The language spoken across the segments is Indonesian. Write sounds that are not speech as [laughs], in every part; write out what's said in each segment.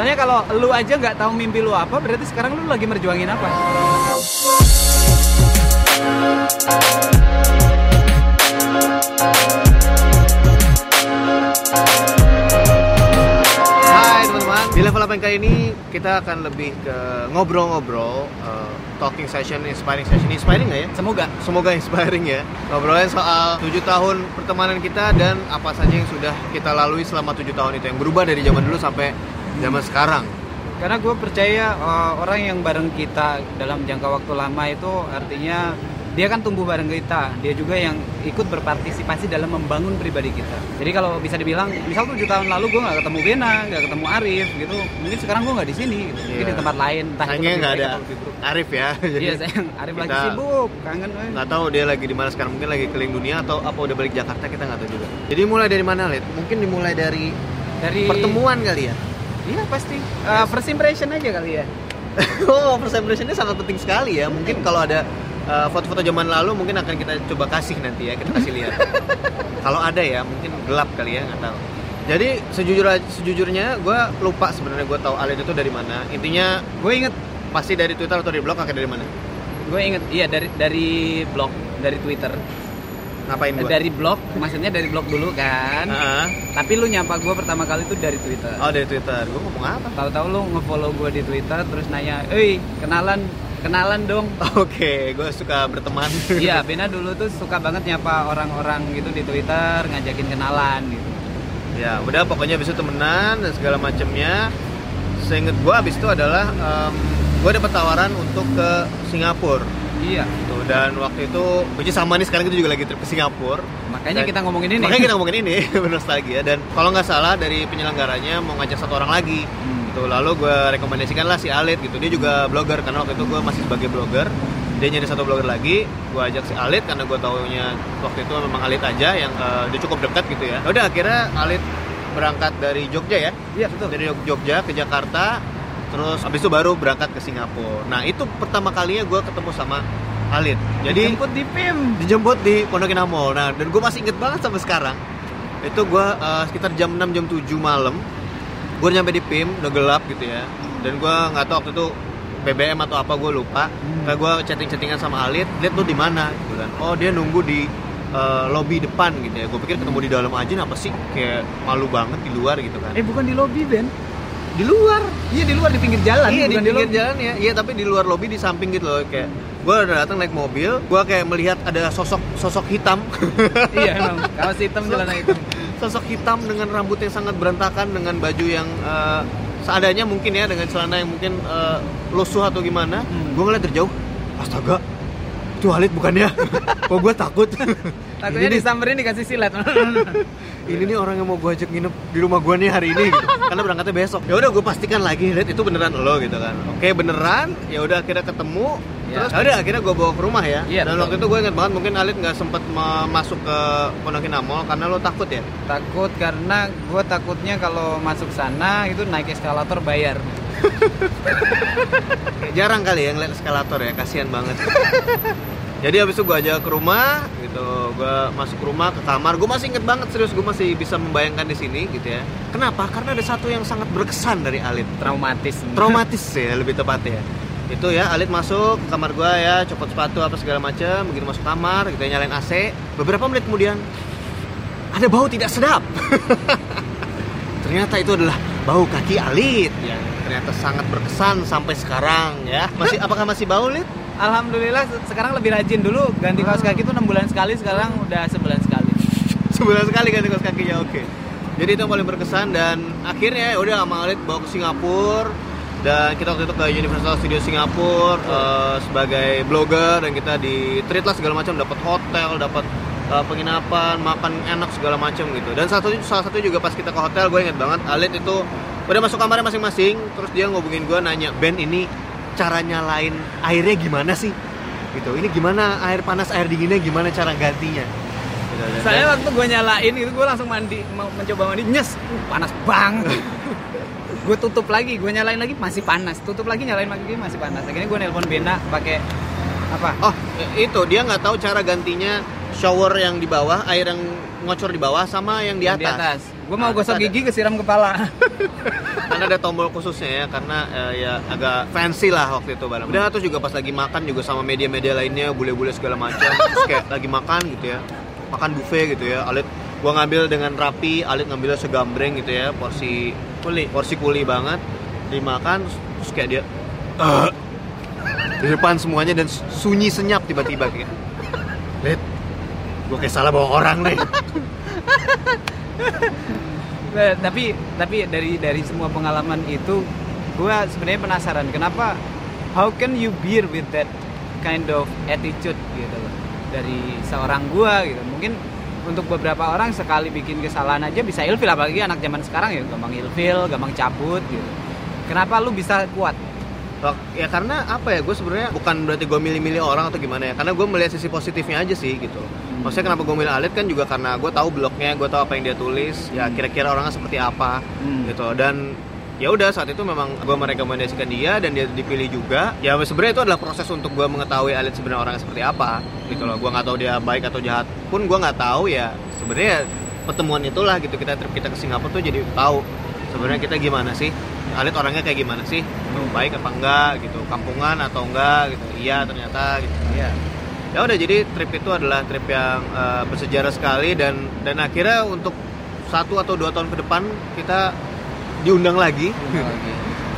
Masalahnya kalau lu aja nggak tahu mimpi lu apa, berarti sekarang lu lagi merjuangin apa? Hai teman-teman, di level apa yang kali ini kita akan lebih ke ngobrol-ngobrol, uh, talking session, inspiring session, inspiring nggak ya? Semoga. Semoga inspiring ya. Ngobrolin soal 7 tahun pertemanan kita dan apa saja yang sudah kita lalui selama 7 tahun itu yang berubah dari zaman dulu sampai zaman sekarang. Karena gue percaya uh, orang yang bareng kita dalam jangka waktu lama itu artinya dia kan tumbuh bareng kita. Dia juga yang ikut berpartisipasi dalam membangun pribadi kita. Jadi kalau bisa dibilang, misal tujuh tahun lalu gue nggak ketemu Bena, nggak ketemu Arif gitu, mungkin sekarang gue nggak di sini, gitu. mungkin Iya. di tempat lain. Entah nggak ada. Arif ya. Jadi Iya sayang, Arif lagi sibuk, kangen. eh. nggak tahu dia lagi di mana sekarang. Mungkin lagi keliling dunia atau apa udah balik Jakarta kita nggak tahu juga. Jadi mulai dari mana, Lid? Mungkin dimulai dari Dari pertemuan kali ya. Iya pasti. Uh, first impression aja kali ya. [laughs] oh, first impression ini sangat penting sekali ya. Mungkin kalau ada uh, foto-foto zaman lalu mungkin akan kita coba kasih nanti ya, kita kasih lihat. [laughs] kalau ada ya, mungkin gelap kali ya, nggak tahu. Jadi sejujur sejujurnya gue lupa sebenarnya gue tahu Alin itu dari mana. Intinya Gue inget, pasti dari Twitter atau dari blog akhirnya dari mana? gue inget, iya dari dari blog, dari Twitter, Ngapain gue? dari blog, maksudnya dari blog dulu kan. Tapi lu nyapa gue pertama kali itu dari Twitter. Oh dari Twitter. Gue ngomong apa? Tahu-tahu lu ngefollow gue di Twitter terus nanya, "Eh, kenalan, kenalan dong." [laughs] Oke, gue suka berteman. [laughs] Iya, Bena dulu tuh suka banget nyapa orang-orang gitu di Twitter, ngajakin kenalan gitu. ya udah pokoknya abis itu temenan dan segala macamnya. Seinget gue abis itu adalah gue dapet tawaran untuk ke Singapura. Iya, Tuh, dan waktu itu, is sama nih sekarang kita juga lagi trip ke Singapura. makanya Dan- kita ngomongin ini. Makanya kita ngomongin ini, [laughs] bernostalgia. Dan kalau nggak salah dari penyelenggaranya mau ngajak satu orang lagi. Hmm. Gitu. Lalu gue rekomendasikan lah si Alit gitu. Dia juga blogger karena waktu itu gue masih sebagai blogger. Dia nyari satu blogger lagi. Gue ajak si Alit karena gue taunya waktu itu memang Alit aja yang eh, dia cukup dekat gitu ya. Udah akhirnya Alit berangkat dari Jogja ya. Iya, betul. Dari Jogja ke Jakarta. Terus abis itu baru berangkat ke Singapura. Nah itu pertama kalinya gue ketemu sama Alit. Jadi jemput di PIM. dijemput di Pondok Indah Mall. Nah, dan gue masih inget banget sampai sekarang. Itu gue eh, sekitar jam 6 jam 7 malam. Gue nyampe di PIM, udah gelap gitu ya. Dan gue nggak tahu waktu itu BBM atau apa gue lupa. Hmm. Kayak gue chatting-chattingan sama Alit, lihat tuh di mana gitu kan. Oh, dia nunggu di eh, lobby depan gitu ya. Gue pikir ketemu di dalam aja apa sih? Kayak malu banget di luar gitu kan. Eh, bukan di lobby, Ben. Di luar. Iya, di luar di pinggir jalan, iya di pinggir lobby. jalan ya iya tapi di luar lobi di samping gitu loh kayak gue udah datang naik mobil gue kayak melihat ada sosok sosok hitam [laughs] iya, emang. Kaos hitam celana hitam. [laughs] sosok hitam dengan rambut yang sangat berantakan dengan baju yang eh, seadanya mungkin ya dengan celana yang mungkin eh, lusuh atau gimana Hmm. gue ngeliat dari jauh astaga itu Halid bukannya kok gue takut Takutnya ini, nih, disamperin dikasih silet. [laughs] ini nih orang yang mau gue ajak nginep di rumah gue nih hari ini gitu. karena berangkatnya besok ya udah gue pastikan lagi Halid itu beneran lo gitu kan oke beneran ya udah akhirnya ketemu Ya. terus ya udah akhirnya gue bawa ke rumah ya Iya, dan betul. waktu itu gue inget banget mungkin Halid nggak sempet ma- masuk ke Pondok Indah Mall karena lo takut ya takut karena gue takutnya kalau masuk sana itu naik eskalator bayar. Kayak [laughs] jarang kali ya ngeliat eskalator ya, kasihan banget. [laughs] Jadi habis itu gue aja ke rumah, gitu. Gue masuk ke rumah, ke kamar. Gue masih inget banget serius, gue masih bisa membayangkan di sini, gitu ya. Kenapa? Karena ada satu yang sangat berkesan dari Alit. Traumatis. Traumatis ya, lebih tepatnya. Itu ya, Alit masuk ke kamar gue ya, copot sepatu apa segala macam. Begitu masuk kamar, gitu ya, nyalain AC. Beberapa menit kemudian, ada bau tidak sedap. [laughs] ternyata itu adalah bau kaki Alit yang ternyata sangat berkesan sampai sekarang ya. Masih apakah masih bau Lit? Alhamdulillah se- sekarang lebih rajin. Dulu ganti kaos kaki itu 6 bulan sekali sekarang udah sebulan sekali. [laughs] Sebulan sekali ganti kaos kakinya oke. Jadi itu yang paling berkesan dan akhirnya ya udah sama Alit bawa ke Singapura. Dan kita waktu itu ke Universal Studio Singapura eh, sebagai blogger dan kita di treat lah segala macam. Dapat hotel dapat eh, penginapan makan enak segala macam gitu. Dan satu salah satu juga pas kita ke hotel gue inget banget Alit itu udah masuk kamarnya masing-masing. Terus dia ngobongin gue nanya Ben ini cara nyalain airnya gimana sih gitu ini gimana air panas air dinginnya gimana cara gantinya Gitu, dan- Saya waktu gue nyalain itu gue langsung mandi mau mencoba mandi nyes uh, panas banget. [laughs] gue tutup lagi, gue nyalain lagi masih panas. Tutup lagi nyalain lagi masih panas. Akhirnya gue nelpon Bena pakai apa? Oh, itu dia nggak tahu cara gantinya shower yang di bawah, air yang ngocor di bawah sama yang di Yang atas. Gue mau Nah, gosok ada- gigi kesiram kepala. [laughs] Kan ada tombol khususnya ya karena eh, ya agak fancy lah waktu itu barang. Udah terus juga pas lagi makan juga sama media-media lainnya bule-bule segala macam. terus kayak lagi makan gitu ya. Makan buffet gitu ya. Alit gua ngambil dengan rapi, Alit ngambilnya segambreng gitu ya, porsi kuli, porsi kuli banget. Dimakan terus, kayak dia "Eh." di depan semuanya dan sunyi senyap tiba-tiba kayak. Lit, gua kayak salah bawa orang nih. [laughs] Eh, [laughs] tapi tapi dari dari semua pengalaman itu gue sebenarnya penasaran kenapa how can you bear with that kind of attitude gitu loh dari seorang gue gitu. Mungkin untuk beberapa orang sekali bikin kesalahan aja bisa ilfil apalagi anak zaman sekarang ya gampang ilfil gampang cabut gitu. Kenapa lu bisa kuat ya karena apa ya gue sebenarnya bukan berarti gue milih-milih orang atau gimana ya karena gue melihat sisi positifnya aja sih gitu. Maksudnya kenapa gue milih Alit kan juga karena gue tahu blognya gue tahu apa yang dia tulis ya kira-kira orangnya seperti apa Hmm. gitu. Dan ya udah saat itu memang gue merekomendasikan dia dan dia dipilih juga. Ya sebenarnya itu adalah proses untuk gue mengetahui Alit sebenarnya orangnya seperti apa gitu loh. Gue nggak tahu dia baik atau jahat pun gue nggak tahu ya sebenarnya pertemuan itulah gitu. Kita trip kita ke Singapura tuh jadi tahu sebenarnya kita gimana sih Alit orangnya kayak gimana sih? Tuh, baik apa enggak gitu? Kampungan atau enggak gitu? Iya ternyata gitu. Iya. ya udah jadi trip itu adalah trip yang eh, bersejarah sekali dan dan akhirnya untuk satu atau dua tahun ke depan kita diundang lagi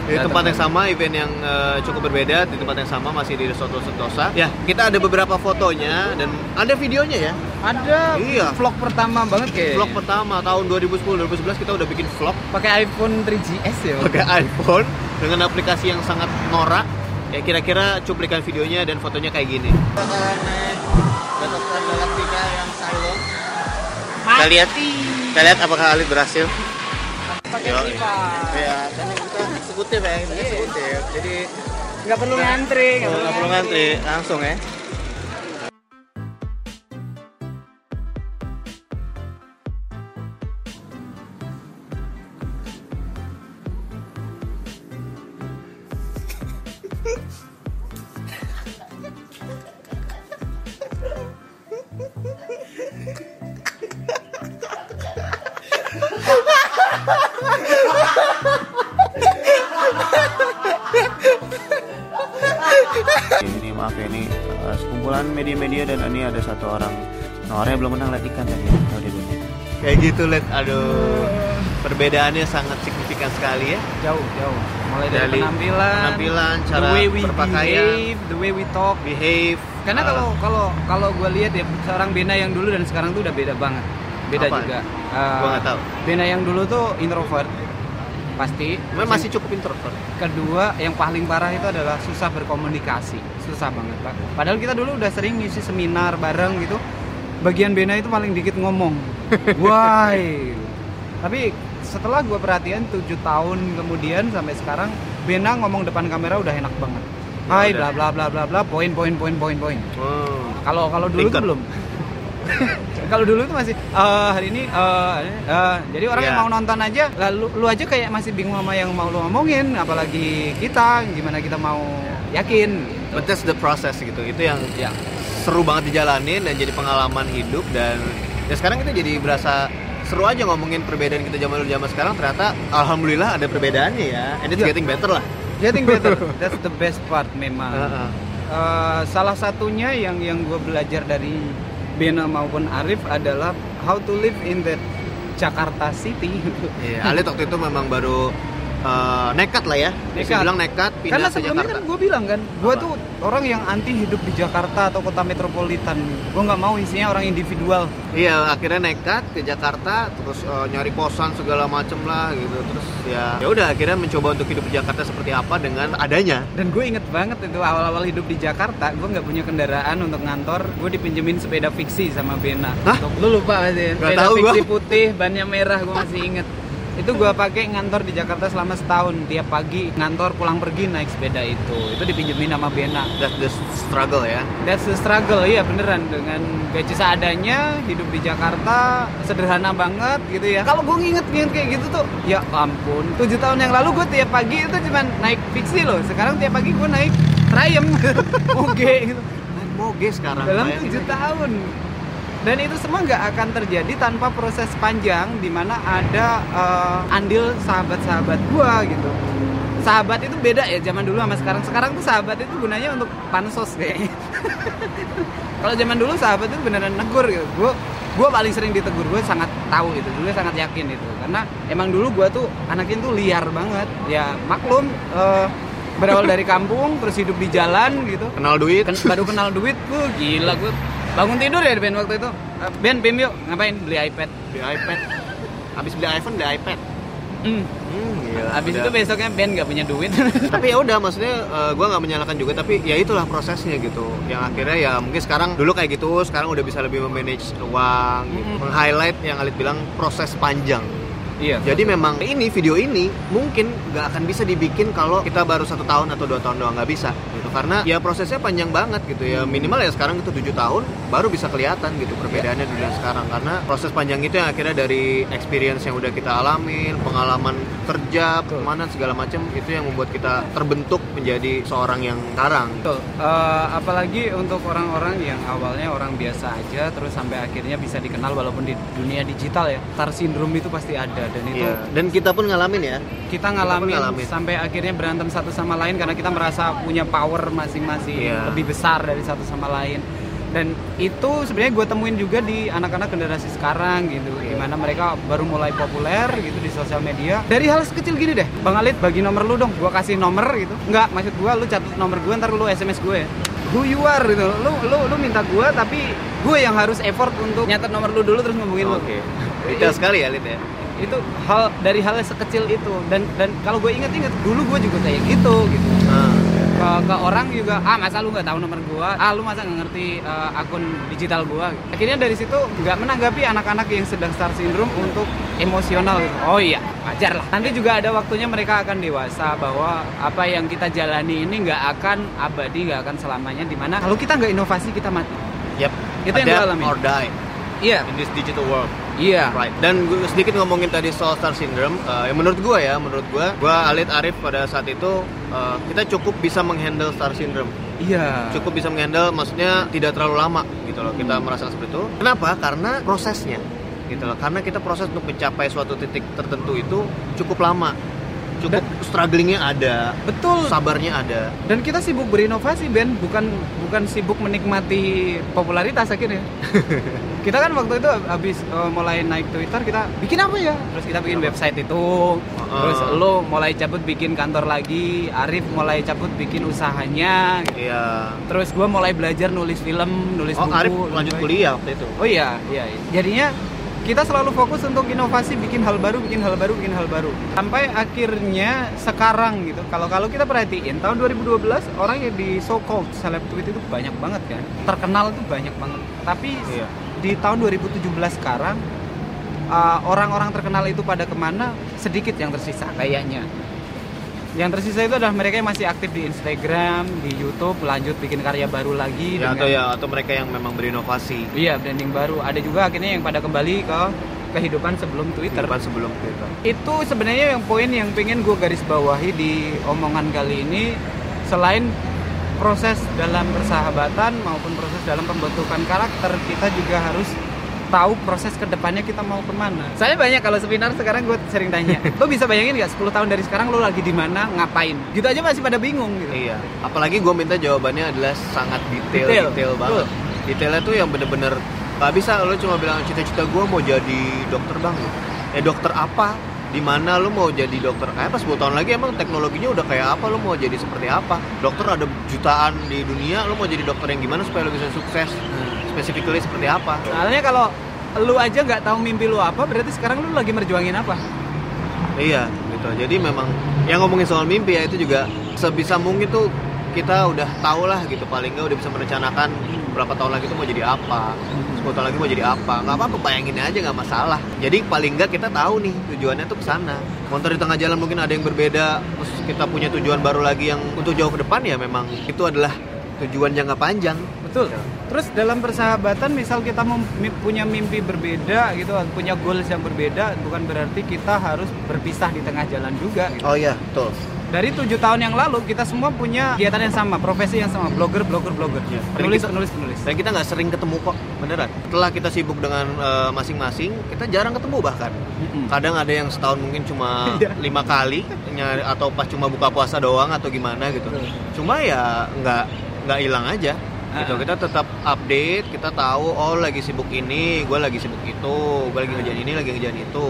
di tempat yang sama event yang eh, cukup berbeda di tempat yang sama masih di Resort Sentosa ya. Kita ada beberapa fotonya dan ada videonya ya. Ada Iya. vlog pertama banget kayak vlog pertama tahun 2010 2011 kita udah bikin vlog. Pakai iPhone 3GS ya pakai iPhone dengan aplikasi yang sangat norak. Ya kira-kira cuplikan videonya dan fotonya kayak gini. Kita lihat kita lihat apakah Alif berhasil? Pakai Yo. Eksekutif ya kita eksekutif. Jadi nggak perlu ngantri nggak perlu ngantri. Langsung ya media-media dan ini ada satu orang. Nah, orang yang belum pernah lihat ikan tadi tahu dia belum kayak gitu let aduh perbedaannya sangat signifikan sekali ya. Jauh jauh. Mulai dari, Dari penampilan penampilan, the cara way we berpakaian. behave, the way we talk. behave karena kalau kalau kalau gue lihat ya seorang Bena yang dulu dan sekarang tuh udah beda banget. Beda Apa? juga. Eh, Gua nggak tahu. Bena yang dulu tuh introvert. Pasti. Memang masih cukup introvert. Kedua yang paling parah itu adalah susah berkomunikasi susah banget pak padahal kita dulu udah sering ngisi seminar bareng gitu bagian Bena itu paling dikit ngomong [laughs] why tapi setelah gue perhatian tujuh tahun kemudian sampai sekarang Bena ngomong depan kamera udah enak banget Ya Hai bla bla bla bla bla poin poin poin poin poin Hmm. kalau kalau dulu tuh Thinker. belum [laughs] kalau dulu tuh masih "Eh, hari ini eh, eh." jadi orang yang Iya. mau nonton aja lalu lu aja kayak masih bingung sama yang mau lu ngomongin apalagi kita gimana kita mau yakin gitu. but that's the process gitu itu yang ya seru banget dijalanin dan jadi pengalaman hidup dan ya sekarang kita jadi berasa seru aja ngomongin perbedaan kita zaman dulu zaman sekarang ternyata alhamdulillah ada perbedaannya ya and it's Iya. getting better lah getting better [laughs] that's the best part memang Heeh. Eh, salah satunya yang yang gue belajar dari Bena maupun Arif adalah how to live in that Jakarta City Iya, Alit waktu itu memang baru eh, nekat lah ya. Bisa Nekat. bilang nekat pindah Karena sebelumnya kan gue bilang kan, gue tuh orang yang anti hidup di Jakarta atau kota metropolitan. Gue nggak mau isinya orang individual. Iya, akhirnya nekat ke Jakarta, terus eh, nyari kosan segala macem lah gitu. Terus ya, ya udah akhirnya mencoba untuk hidup di Jakarta seperti apa dengan adanya. Dan gue inget banget itu awal-awal hidup di Jakarta, gue nggak punya kendaraan untuk ngantor. Gue dipinjemin sepeda fiksi sama Bena. Hah? Lu lupa. Nggak Sepeda tahu gua. fiksi putih, bannya merah, gue masih inget. Itu gue pakai ngantor di Jakarta selama setahun. Tiap pagi ngantor pulang pergi naik sepeda itu. Itu dipinjemin sama Bena. That's the struggle ya. That's the struggle, iya beneran dengan gaji seadanya hidup di Jakarta sederhana banget gitu ya. Kalau gue nginget-nginget kayak gitu tuh, ya ampun. Tujuh tahun yang lalu gue tiap pagi itu cuman naik fiksi loh. Sekarang tiap pagi gue naik Triumph, [laughs] oke gitu. Naik moge sekarang. Dalam tujuh tahun. Dan itu semua nggak akan terjadi tanpa proses panjang di mana ada uh, andil sahabat-sahabat gua gitu. Sahabat itu beda ya zaman dulu sama sekarang. Sekarang tuh sahabat itu gunanya untuk pansos kayaknya. [laughs] Kalau zaman dulu sahabat itu beneran negur gitu. Gue gue paling sering ditegur. Gue sangat tahu itu. Gue sangat yakin itu. Karena emang dulu gue tuh anaknya tuh liar banget. Ya maklum uh, berawal dari kampung terus hidup di jalan gitu. Kenal duit. Ken, baru kenal duit gue gila gue bangun tidur ya Ben waktu itu uh, Ben Bim yuk ngapain beli iPad beli iPad habis beli iPhone beli iPad hmm. Hmm, gila. Abis Udah. itu besoknya Ben nggak punya duit. [laughs] tapi ya udah maksudnya uh, gue nggak menyalahkan juga tapi ya itulah prosesnya gitu yang akhirnya ya mungkin sekarang dulu kayak gitu sekarang udah bisa lebih memanage uang gitu. Meng-highlight yang Alit bilang proses panjang iya. jadi memang ini video ini mungkin nggak akan bisa dibikin kalau kita baru satu tahun atau dua tahun doang nggak bisa gitu. Karena ya prosesnya panjang banget gitu ya. Minimal ya sekarang itu tujuh tahun baru bisa kelihatan gitu perbedaannya dulu dan sekarang. Karena proses panjang itu yang akhirnya dari experience yang udah kita alamin pengalaman kerja pertemanan segala macam itu yang membuat kita terbentuk menjadi seorang yang sekarang Betul. Eh, apalagi untuk orang-orang yang awalnya orang biasa aja terus sampai akhirnya bisa dikenal walaupun di dunia digital ya. Star syndrome itu pasti ada dan itu Iya. dan kita pun ngalamin ya kita ngalamin, ngalamin. sampai akhirnya berantem satu sama lain karena kita merasa punya power masing-masing Iya. lebih besar dari satu sama lain dan itu sebenarnya gue temuin juga di anak-anak generasi sekarang gitu. Gimana mereka baru mulai populer gitu di sosial media. Dari hal sekecil gini deh bang Alit bagi nomor lu dong. Gue kasih nomor gitu. Nggak maksud gue lu catat nomor gue ntar lu sms gue ya. Who you are gitu. Lu lu lu minta gue tapi gue yang harus effort untuk nyatet nomor lu dulu terus ngomongin lu. Oke. Detail sekali ya Lid ya. Itu hal dari hal sekecil itu. Dan dan kalau gue inget-inget dulu gue juga kayak gitu gitu. Nah, ke, ke orang juga ah masa lu nggak tahu nomor gue ah lu masa nggak ngerti eh, akun digital gue akhirnya dari situ nggak menanggapi anak-anak yang sedang star syndrome untuk emosional gitu. oh iya wajar lah. Nanti juga ada waktunya mereka akan dewasa bahwa apa yang kita jalani ini nggak akan abadi nggak akan selamanya di mana kalau kita nggak inovasi kita mati. Yep. Itu yang gue Adapt or die iya. in this digital world iya Right. Dan gue sedikit ngomongin tadi soal star syndrome. eh, yang menurut gue ya, menurut gue, gue Alit Arif pada saat itu eh, kita cukup bisa menghandle star syndrome. iya Cukup bisa menghandle, maksudnya tidak terlalu lama gitu loh. Kita merasakan seperti itu. Kenapa? Karena prosesnya gitu loh. Karena kita proses untuk mencapai suatu titik tertentu itu cukup lama. Cukup strugglingnya ada, betul sabarnya ada. dan kita sibuk berinovasi Ben bukan bukan sibuk menikmati popularitas akhirnya [laughs] kita kan waktu itu habis eh, mulai naik Twitter kita bikin apa ya terus kita bikin Apa? website itu terus lo mulai cabut bikin kantor lagi Arif mulai cabut bikin usahanya Iya. terus gue mulai belajar nulis film nulis Oh, buku Arif lanjut kuliah waktu itu. Oh iya, iya. iya. Jadinya kita selalu fokus untuk inovasi, bikin hal baru, bikin hal baru, bikin hal baru. Sampai akhirnya sekarang gitu. Kalau kalau kita perhatiin tahun 2012 orang yang di so called celeb tweet itu banyak banget kan. Terkenal itu banyak banget. Tapi Iya. Di tahun 2017 sekarang uh, orang-orang terkenal itu pada ke mana sedikit yang tersisa kayaknya yang tersisa itu adalah mereka yang masih aktif di Instagram, di YouTube, lanjut bikin karya baru lagi Ya, dengan- atau ya atau mereka yang memang berinovasi. Iya, branding baru. Ada juga akhirnya yang pada kembali ke kehidupan sebelum Twitter. Kehidupan sebelum Twitter. Itu sebenarnya yang poin yang pengen gue garis bawahi di omongan kali ini selain proses dalam persahabatan maupun proses dalam pembentukan karakter kita juga harus tahu proses ke depannya kita mau ke mana. Saya banyak kalau seminar sekarang gue sering tanya, [laughs] lo bisa bayangin nggak 10 tahun dari sekarang lo lagi di mana, ngapain? Gitu aja masih pada bingung gitu. Iya. Apalagi gue minta jawabannya adalah sangat detail, Detail. detail, banget. Betul. Detailnya tuh yang bener-bener gak bisa lo cuma bilang cita-cita gue mau jadi dokter bang. Eh dokter apa? Di mana lo mau jadi dokter? Kayak pas 10 tahun lagi emang teknologinya udah kayak apa? Lo mau jadi seperti apa? Dokter ada jutaan di dunia. Lo mau jadi dokter yang gimana supaya lo bisa sukses? Specifically seperti apa? Soalnya kalau lu aja nggak tahu mimpi lu apa, berarti sekarang lu lagi merjuangin apa? Iya, gitu. Jadi memang yang ngomongin soal mimpi ya itu juga sebisa mungkin tuh kita udah tahu lah gitu paling nggak udah bisa merencanakan berapa tahun lagi tuh mau jadi apa 10 tahun lagi mau jadi apa? Nggak apa-apa bayangin aja nggak masalah. Jadi paling nggak kita tahu nih tujuannya tuh ke sana. Motor di tengah jalan mungkin ada yang berbeda terus kita punya tujuan baru lagi yang untuk jauh ke depan ya memang. Itu adalah tujuan jangka panjang. Betul. Terus dalam persahabatan misal kita punya mimpi berbeda gitu, punya goals yang berbeda, bukan berarti kita harus berpisah di tengah jalan juga. Gitu. Oh iya, betul. Dari tujuh tahun yang lalu kita semua punya kegiatan yang sama, profesi yang sama, blogger, blogger, blogger, Iya. penulis, kita- penulis, penulis. Dan kita nggak sering ketemu kok, beneran. Setelah kita sibuk dengan eh, masing-masing, kita jarang ketemu bahkan. Mm-mm. Kadang ada yang setahun mungkin cuma [laughs] Iya. lima kali, nyari- atau pas cuma buka puasa doang atau gimana gitu. Cuma ya nggak nggak hilang aja. Gitu. Kita tetap update, kita tahu oh lagi sibuk ini, gue lagi sibuk itu, gue lagi ngerjain ini, lagi ngerjain itu.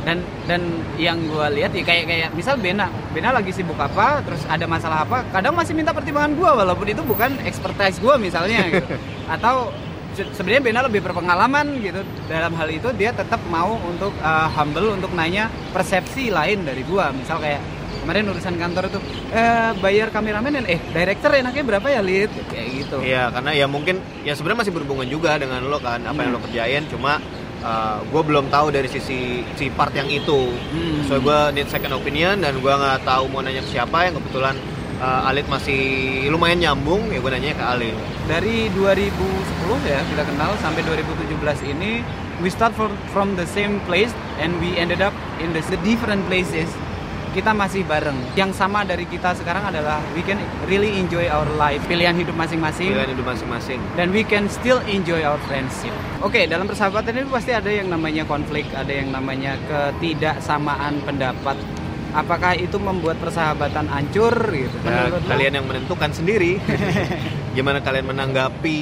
dan dan yang gue lihat ya kayak kayak misal Bena Bena lagi sibuk apa terus ada masalah apa kadang masih minta pertimbangan gue walaupun itu bukan expertise gue misalnya gitu [laughs] atau se- sebenarnya Bena lebih berpengalaman gitu dalam hal itu dia tetap mau untuk uh, humble untuk nanya persepsi lain dari gue misal kayak kemarin urusan kantor itu eh, bayar kameramen dan eh director enaknya berapa ya lid kayak gitu Iya, karena ya mungkin ya sebenarnya masih berhubungan juga dengan lo kan apa yang lo Hmm. kerjain, cuma gue belum tahu dari sisi si part yang itu. Hmm. So gue need second opinion dan gue nggak tahu mau nanya ke siapa yang kebetulan uh, Alit masih lumayan nyambung ya gue nanya ke Alit. dari 2010 ya kita kenal sampai 2017 ini we start for, from the same place and we ended up in the different places kita masih bareng yang sama dari kita sekarang adalah we can really enjoy our life pilihan hidup masing-masing Pilihan hidup masing-masing. dan we can still enjoy our friendship. Oke, dalam persahabatan itu pasti ada yang namanya konflik, ada yang namanya ketidaksamaan pendapat. Apakah itu membuat persahabatan hancur gitu? Ya, Menurut lo? kalian yang menentukan sendiri. [laughs] gimana kalian menanggapi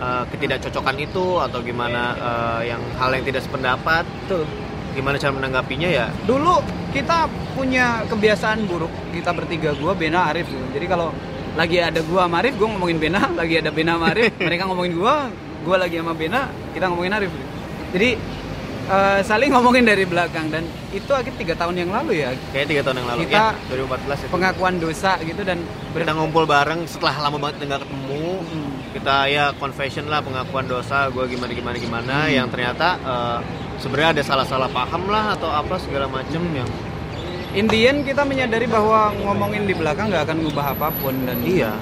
uh, ketidakcocokan itu atau gimana uh, yang hal yang tidak sependapat? Betul. Gimana cara menanggapinya ya? Dulu kita punya kebiasaan buruk kita bertiga gua Bena Arif gitu. Jadi kalau lagi ada gua sama Arif, gua ngomongin Bena, [laughs] lagi ada Bena sama Arif, mereka ngomongin gua, gua lagi sama Bena, kita ngomongin Arif. Jadi eh, saling ngomongin dari belakang dan itu akhir tiga tahun yang lalu ya Kayaknya tiga tahun yang lalu Kita- ya 2014 itu. pengakuan dosa gitu dan ber- kita ngumpul bareng setelah lama banget nggak ketemu Hmm. kita ya confession lah pengakuan dosa gue gimana gimana gimana Hmm. yang ternyata eh, sebenarnya ada salah-salah paham lah atau apa segala macem Hmm. yang in the end kita menyadari bahwa ngomongin di belakang nggak akan ngubah apa pun dan iya.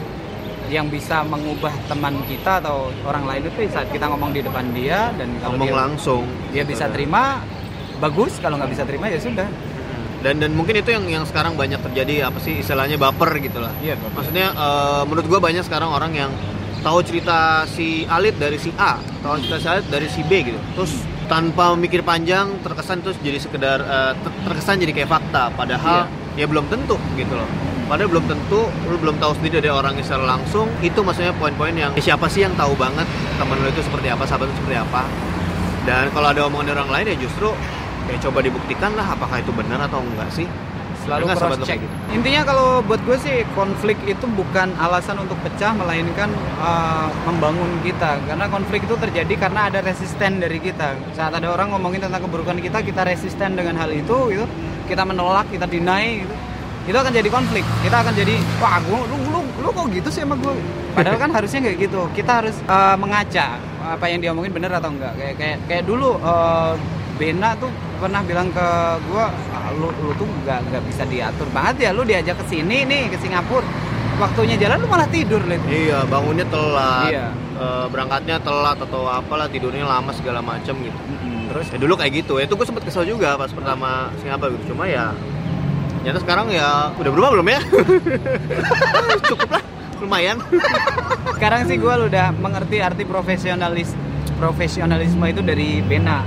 yang bisa mengubah teman kita atau orang lain itu saat kita ngomong di depan dia dan kalau ngomong dia, langsung. dia bisa terima bagus. Kalau nggak bisa terima ya sudah. Dan dan mungkin itu yang yang sekarang banyak terjadi apa sih istilahnya baper gitu lah. Iya maksudnya eh, menurut gue banyak sekarang orang yang tahu cerita si Alit dari si A tahu cerita si Alit dari si B gitu. Terus tanpa mikir panjang terkesan terus jadi sekedar ter- terkesan jadi kayak fakta. Padahal ya belum tentu gitu loh. Padahal belum tentu lu belum tahu sendiri dari orang yang secara langsung itu maksudnya poin-poin yang eh, siapa sih yang tahu banget teman lu itu seperti apa sahabat itu seperti apa? Dan kalau ada omongan dari orang lain ya justru ya coba dibuktikan lah apakah itu benar atau enggak sih selalu Ada nggak sahabat cross check. kayak gitu? intinya kalau buat gue sih konflik itu bukan alasan untuk pecah melainkan uh, membangun kita. Karena konflik itu terjadi karena ada resisten dari kita. Saat ada orang ngomongin tentang keburukan kita kita resisten dengan hal itu gitu. Kita menolak kita deny gitu. Itu akan jadi konflik. Kita akan jadi wah gua, lu, lu, lu kok gitu sih sama gue padahal kan [laughs] harusnya nggak gitu. Kita harus uh, mengaca apa yang dia omongin bener atau enggak. Kayak kayak kayak dulu uh, Bena tuh pernah bilang ke gua "Ah, lu lu tuh nggak nggak bisa diatur banget ya lu diajak ke sini nih ke Singapura waktunya jalan lu malah tidur lihat Iya, bangunnya telat. Iya. eh, berangkatnya telat atau apalah tidurnya lama segala macam gitu. terus Ya dulu kayak gitu. Ya itu gue sempet kesel juga pas pertama Singapura gitu. Cuma ya ternyata sekarang ya udah berubah belum ya? [laughs] Cukup lah, lumayan. sekarang sih gua udah mengerti arti profesionalis profesionalisme itu dari Bena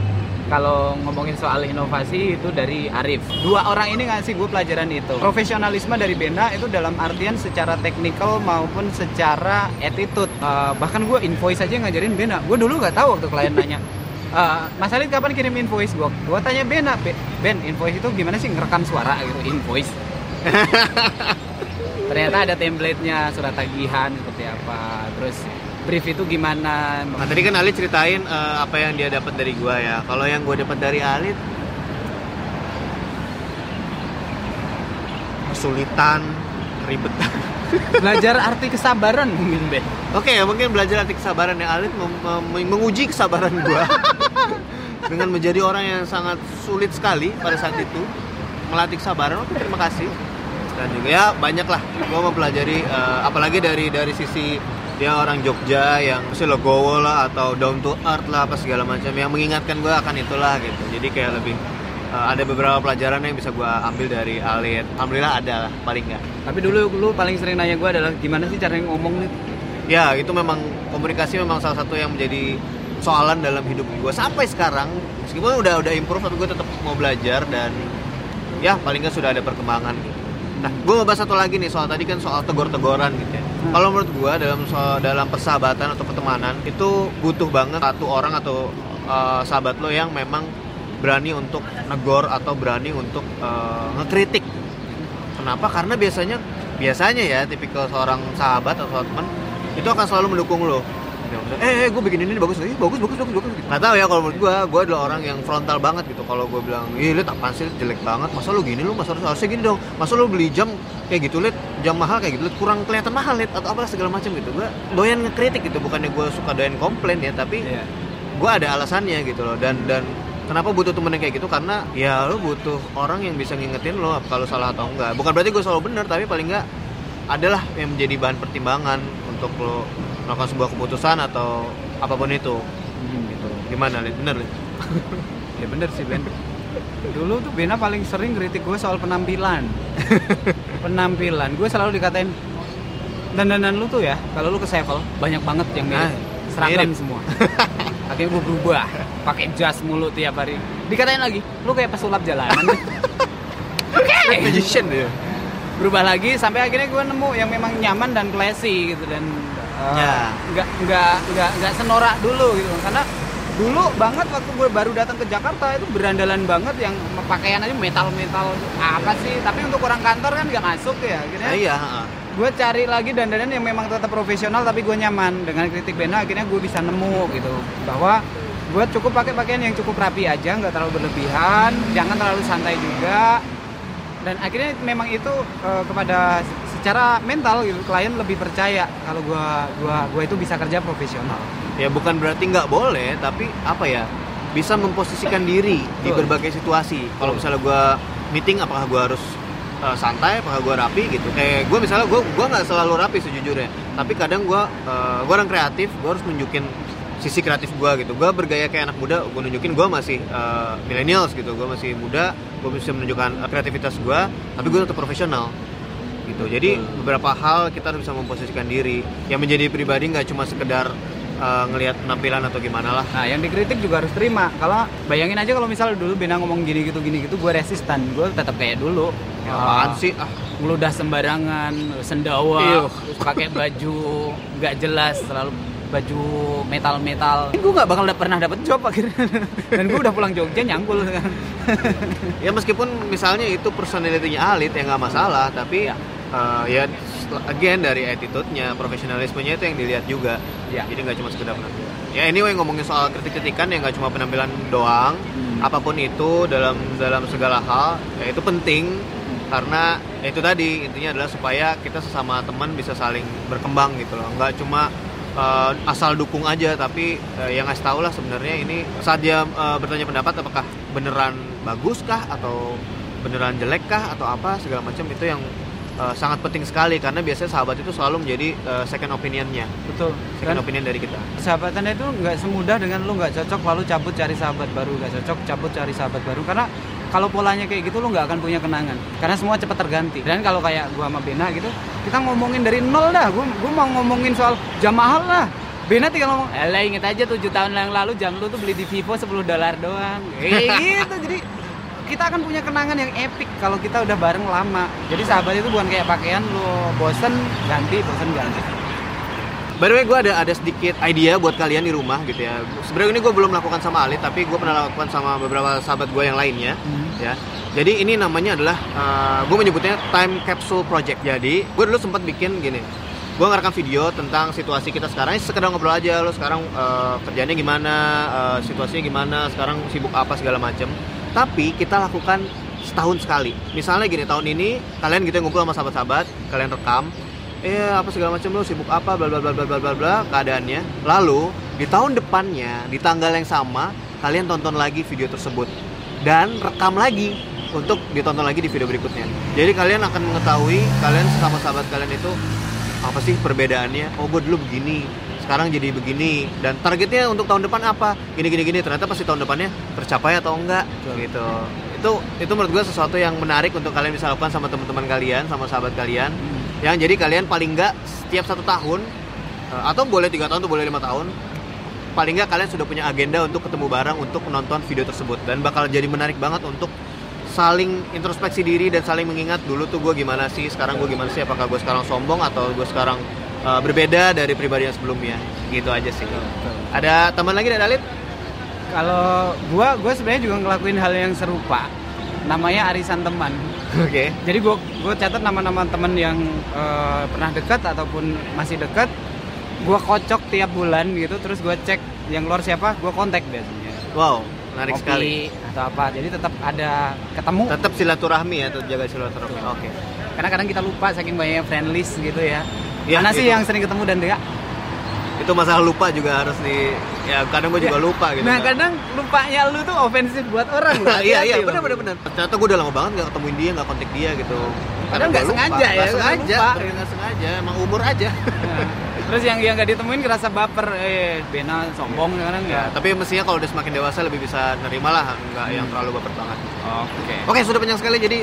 kalau ngomongin soal inovasi itu dari Arif. Dua orang ini ngasih gue pelajaran itu. Profesionalisme dari Bena itu dalam artian secara teknikal maupun secara attitude. Eh, bahkan gue invoice aja ngajarin Bena. Gue dulu nggak tahu waktu klien nanya [laughs] "Eh, Mas Alid kapan kirim invoice? Gue? Gue tanya Bena, "Be- Ben invoice itu gimana sih ngerekam suara? Gitu invoice? [laughs] Ternyata ada template-nya surat tagihan seperti apa, terus brief itu gimana? Nah tadi kan Alit ceritain eh, apa yang dia dapat dari gua ya. Kalau yang gue dapat dari Alit kesulitan, ribetan. [laughs] Belajar arti kesabaran mungkin Ben. Oke ya mungkin belajar arti kesabaran ya Alit mem- mem- menguji kesabaran gua [laughs] dengan menjadi orang yang sangat sulit sekali pada saat itu melatih kesabaran. Oke terima kasih dan juga ya banyak lah gua mempelajari eh, apalagi dari dari sisi dia orang Jogja yang mesti legowo lah atau down to earth lah apa segala macam. Yang mengingatkan gue akan itulah gitu. Jadi kayak lebih uh, ada beberapa pelajaran yang bisa gue ambil dari Alit alhamdulillah ada lah paling nggak. Tapi dulu lu paling sering nanya gue adalah gimana sih cara ngomong nih? ya itu memang komunikasi memang salah satu yang menjadi soalan dalam hidup gue sampai sekarang meskipun udah udah improve tapi gue tetap mau belajar dan ya paling nggak sudah ada perkembangan gitu. Nah, gue mau bahas satu lagi nih soal tadi kan soal tegor-tegoran gitu ya. Hmm. Kalau menurut gue dalam soal dalam persahabatan atau pertemanan itu butuh banget satu orang atau uh, sahabat lo yang memang berani untuk negor atau berani untuk uh, ngekritik. Kenapa? Karena biasanya biasanya ya tipikal seorang sahabat atau teman itu akan selalu mendukung lo. Eh, eh gue bikin ini bagus, eh, bagus, bagus, bagus, bagus. Gak tau ya kalau menurut gue, gue adalah orang yang frontal banget gitu. Kalau gue bilang, ih liat apaan sih jelek banget, masa lu gini lu, masa harusnya gini dong, masa lu beli jam kayak gitu liat, jam mahal kayak gitu, liat, kurang kelihatan mahal liat atau apalah segala macam gitu. Gue doyan ngekritik gitu, bukannya gue suka doyan komplain ya, tapi Iya. gue ada alasannya gitu loh. Dan dan kenapa butuh temen yang kayak gitu? Karena ya lu butuh orang yang bisa ngingetin lo kalau salah atau enggak. Bukan berarti gue selalu benar, tapi paling enggak adalah yang menjadi bahan pertimbangan untuk lo melakukan sebuah keputusan atau apa pun itu gitu gimana Lid? bener Lid? [laughs] Ya bener sih Ben. Dulu tuh Bena paling sering kritik gue soal penampilan. [laughs] penampilan, gue selalu dikatain dandanan lu tuh ya, kalau lu ke Sevel banyak banget yang mirip. Ah, Seragam mirip. semua. [laughs] Akhirnya gue berubah, pakai jas mulu tiap hari. Dikatain lagi, lu kayak pesulap jalanan. Oke. magician ya berubah lagi sampai akhirnya gue nemu yang memang nyaman dan classy gitu dan uh, Ya. nggak nggak nggak nggak senorak dulu gitu. Karena dulu banget waktu gue baru datang ke Jakarta itu berandalan banget yang pakaian aja metal metal apa sih. Tapi untuk orang kantor kan nggak masuk ya akhirnya nah, iya gue cari lagi dandanan yang memang tetap profesional tapi gue nyaman. Dengan kritik Bena akhirnya gue bisa nemu gitu bahwa gue cukup pakai pakaian yang cukup rapi aja nggak terlalu berlebihan jangan terlalu santai juga. Dan akhirnya memang itu eh, kepada secara mental gitu klien lebih percaya kalau gue gua gua itu bisa kerja profesional. Ya bukan berarti nggak boleh tapi apa ya bisa memposisikan diri di berbagai situasi. Kalau misalnya gue meeting apakah gue harus uh, santai apakah gue rapi gitu. Kayak gue misalnya gue gua nggak selalu rapi sejujurnya tapi kadang gue uh, gue orang kreatif gue harus nunjukin sisi kreatif gue gitu. Gue bergaya kayak anak muda gue nunjukin gue masih uh, millennials gitu gue masih muda gue bisa menunjukkan kreativitas gue tapi gue tetap profesional gitu jadi beberapa hal kita harus bisa memposisikan diri yang menjadi pribadi nggak cuma sekedar uh, ngelihat penampilan atau gimana lah Nah, yang dikritik juga harus terima. Kalau bayangin aja kalau misalnya dulu Bena ngomong gini gitu gini gitu, gue resistan, gue tetap kayak dulu. ya, apaan Ah, sih ah Ngeludah sembarangan, sendawa, Iyuh. terus pakai baju nggak jelas, selalu baju metal-metal. Gue nggak bakal da- pernah dapet job akhirnya. [laughs] Dan gue udah pulang Jogja nyangkul kan. ya meskipun misalnya itu personality-nya Alit ya nggak masalah tapi Ya. Uh, ya again dari attitude-nya profesionalismenya itu yang dilihat juga. Ya. jadi nggak cuma sekedar penampilan. Ya anyway ngomongin soal kritik-kritikan ya nggak cuma penampilan doang. Hmm. apa pun itu dalam dalam segala hal ya itu penting. Karena ya itu tadi intinya adalah supaya kita sesama teman bisa saling berkembang gitu loh. Nggak cuma uh, asal dukung aja tapi uh, yang ngasih tahu lah sebenarnya ini saat dia uh, bertanya pendapat apakah beneran bagus kah atau beneran jelek kah atau apa segala macam itu yang uh, sangat penting sekali karena biasanya sahabat itu selalu menjadi uh, second opinionnya. Betul. second Dan opinion dari kita. sahabatan itu nggak semudah dengan lu nggak cocok lalu cabut cari sahabat baru nggak cocok cabut cari sahabat baru. Karena kalau polanya kayak gitu lu nggak akan punya kenangan. Karena semua cepat terganti. Dan kalau kayak gua sama Bena gitu kita ngomongin dari nol dah. Gua, gua mau ngomongin soal jam mahal lah. Bena tinggal ngomong Elah inget aja 7 tahun yang lalu jam lu tuh beli di Vivo 10 dolar doang. [laughs] Kayak gitu jadi kita akan punya kenangan yang epic kalau kita udah bareng lama jadi sahabat itu bukan kayak pakaian lu bosen ganti bosen ganti By the way, gue ada ada sedikit idea buat kalian di rumah gitu ya. Sebenarnya ini gue belum lakukan sama Ali, tapi gue pernah lakukan sama beberapa sahabat gue yang lainnya, ya. Jadi ini namanya adalah, gue menyebutnya time capsule project. Jadi gue dulu sempat bikin gini, gue ngerekam video tentang situasi kita sekarang, ini sekedar ngobrol aja lo sekarang eh, kerjanya gimana, eh, situasinya gimana, sekarang sibuk apa segala macem. Tapi kita lakukan setahun sekali. Misalnya gini, tahun ini kalian gitu ngumpul sama sahabat-sahabat, kalian rekam, eh apa segala macam lo sibuk apa bla bla bla bla bla bla bla keadaannya. Lalu di tahun depannya di tanggal yang sama kalian tonton lagi video tersebut. Dan rekam lagi untuk ditonton lagi di video berikutnya. Jadi kalian akan mengetahui kalian sama sahabat kalian itu apa sih perbedaannya? Oh gue dulu begini sekarang jadi begini dan targetnya untuk tahun depan apa? Gini gini gini ternyata pasti tahun depannya tercapai atau enggak gitu. Itu itu menurut gue sesuatu yang menarik untuk kalian bisa lakukan sama teman-teman kalian sama sahabat kalian. Yang jadi kalian paling enggak setiap satu tahun eh, atau boleh tiga tahun atau boleh lima tahun paling nggak kalian sudah punya agenda untuk ketemu bareng untuk menonton video tersebut. Dan bakal jadi menarik banget untuk saling introspeksi diri dan saling mengingat dulu tuh gue gimana sih sekarang gue gimana sih apakah gue sekarang sombong atau gue sekarang uh, berbeda dari pribadi yang sebelumnya gitu aja sih ada teman lagi dari Alit Kalau gua gua sebenarnya juga ngelakuin hal yang serupa. Namanya arisan teman. oke Jadi gua gua catat nama-nama teman yang eh, pernah dekat ataupun masih dekat. Gua kocok tiap bulan gitu terus gua cek yang luar siapa, gua kontak biasanya. wow menarik Ngopi sekali atau apa. Jadi tetap ada ketemu. tetap silaturahmi ya tetap jaga silaturahmi oke Karena kadang kita lupa saking banyaknya friend list gitu ya. Iya, Mana sih gitu. yang sering ketemu dan enggak? itu masalah lupa juga harus di ya kadang gue juga Ya. lupa gitu Nah kan. kadang lupanya lu tuh ofensif buat orang loh. [laughs] iya iya benar benar benar ternyata gue udah lama banget nggak ketemuin dia nggak kontak dia gitu Padahal nggak sengaja ya, nggak sengaja nggak sengaja emang umur aja Nah, Terus yang yang gak ditemuin ngerasa baper, eh Bena sombong kadang ya, enggak. tapi mestinya kalau udah semakin dewasa lebih bisa nerima lah nggak yang terlalu baper banget Oke. oke sudah panjang sekali jadi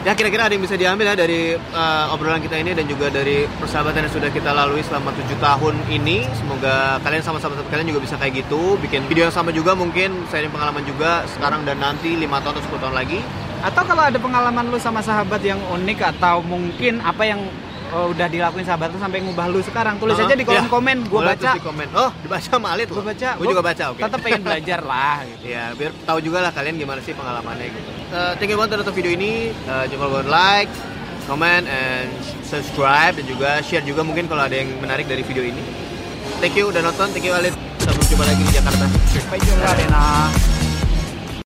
ya kira-kira ada yang bisa diambil ya dari uh, obrolan kita ini dan juga dari persahabatan yang sudah kita lalui selama tujuh tahun ini semoga kalian sama-sama kalian juga bisa kayak gitu bikin video yang sama juga mungkin sharing pengalaman juga sekarang dan nanti lima tahun atau 10 tahun lagi Atau kalau ada pengalaman lu sama sahabat yang unik atau mungkin apa yang oh, udah dilakuin sahabat lu sampai ngubah lu sekarang, tulis Uh-huh. aja di kolom Iya. komen, gua Boleh baca. di komen. Oh, dibaca sama Alit Gua loh. baca. Gua juga baca, oke. Tetap pengen belajar lah gitu. Ya, biar tahu juga lah kalian gimana sih pengalamannya gitu. Uh, thank you banget udah nonton video ini. Uh, jangan lupa like, comment, and subscribe dan juga share juga mungkin kalau ada yang menarik dari video ini. Thank you udah nonton, thank you Alit. Sampai jumpa lagi di Jakarta. Sampai jumpa.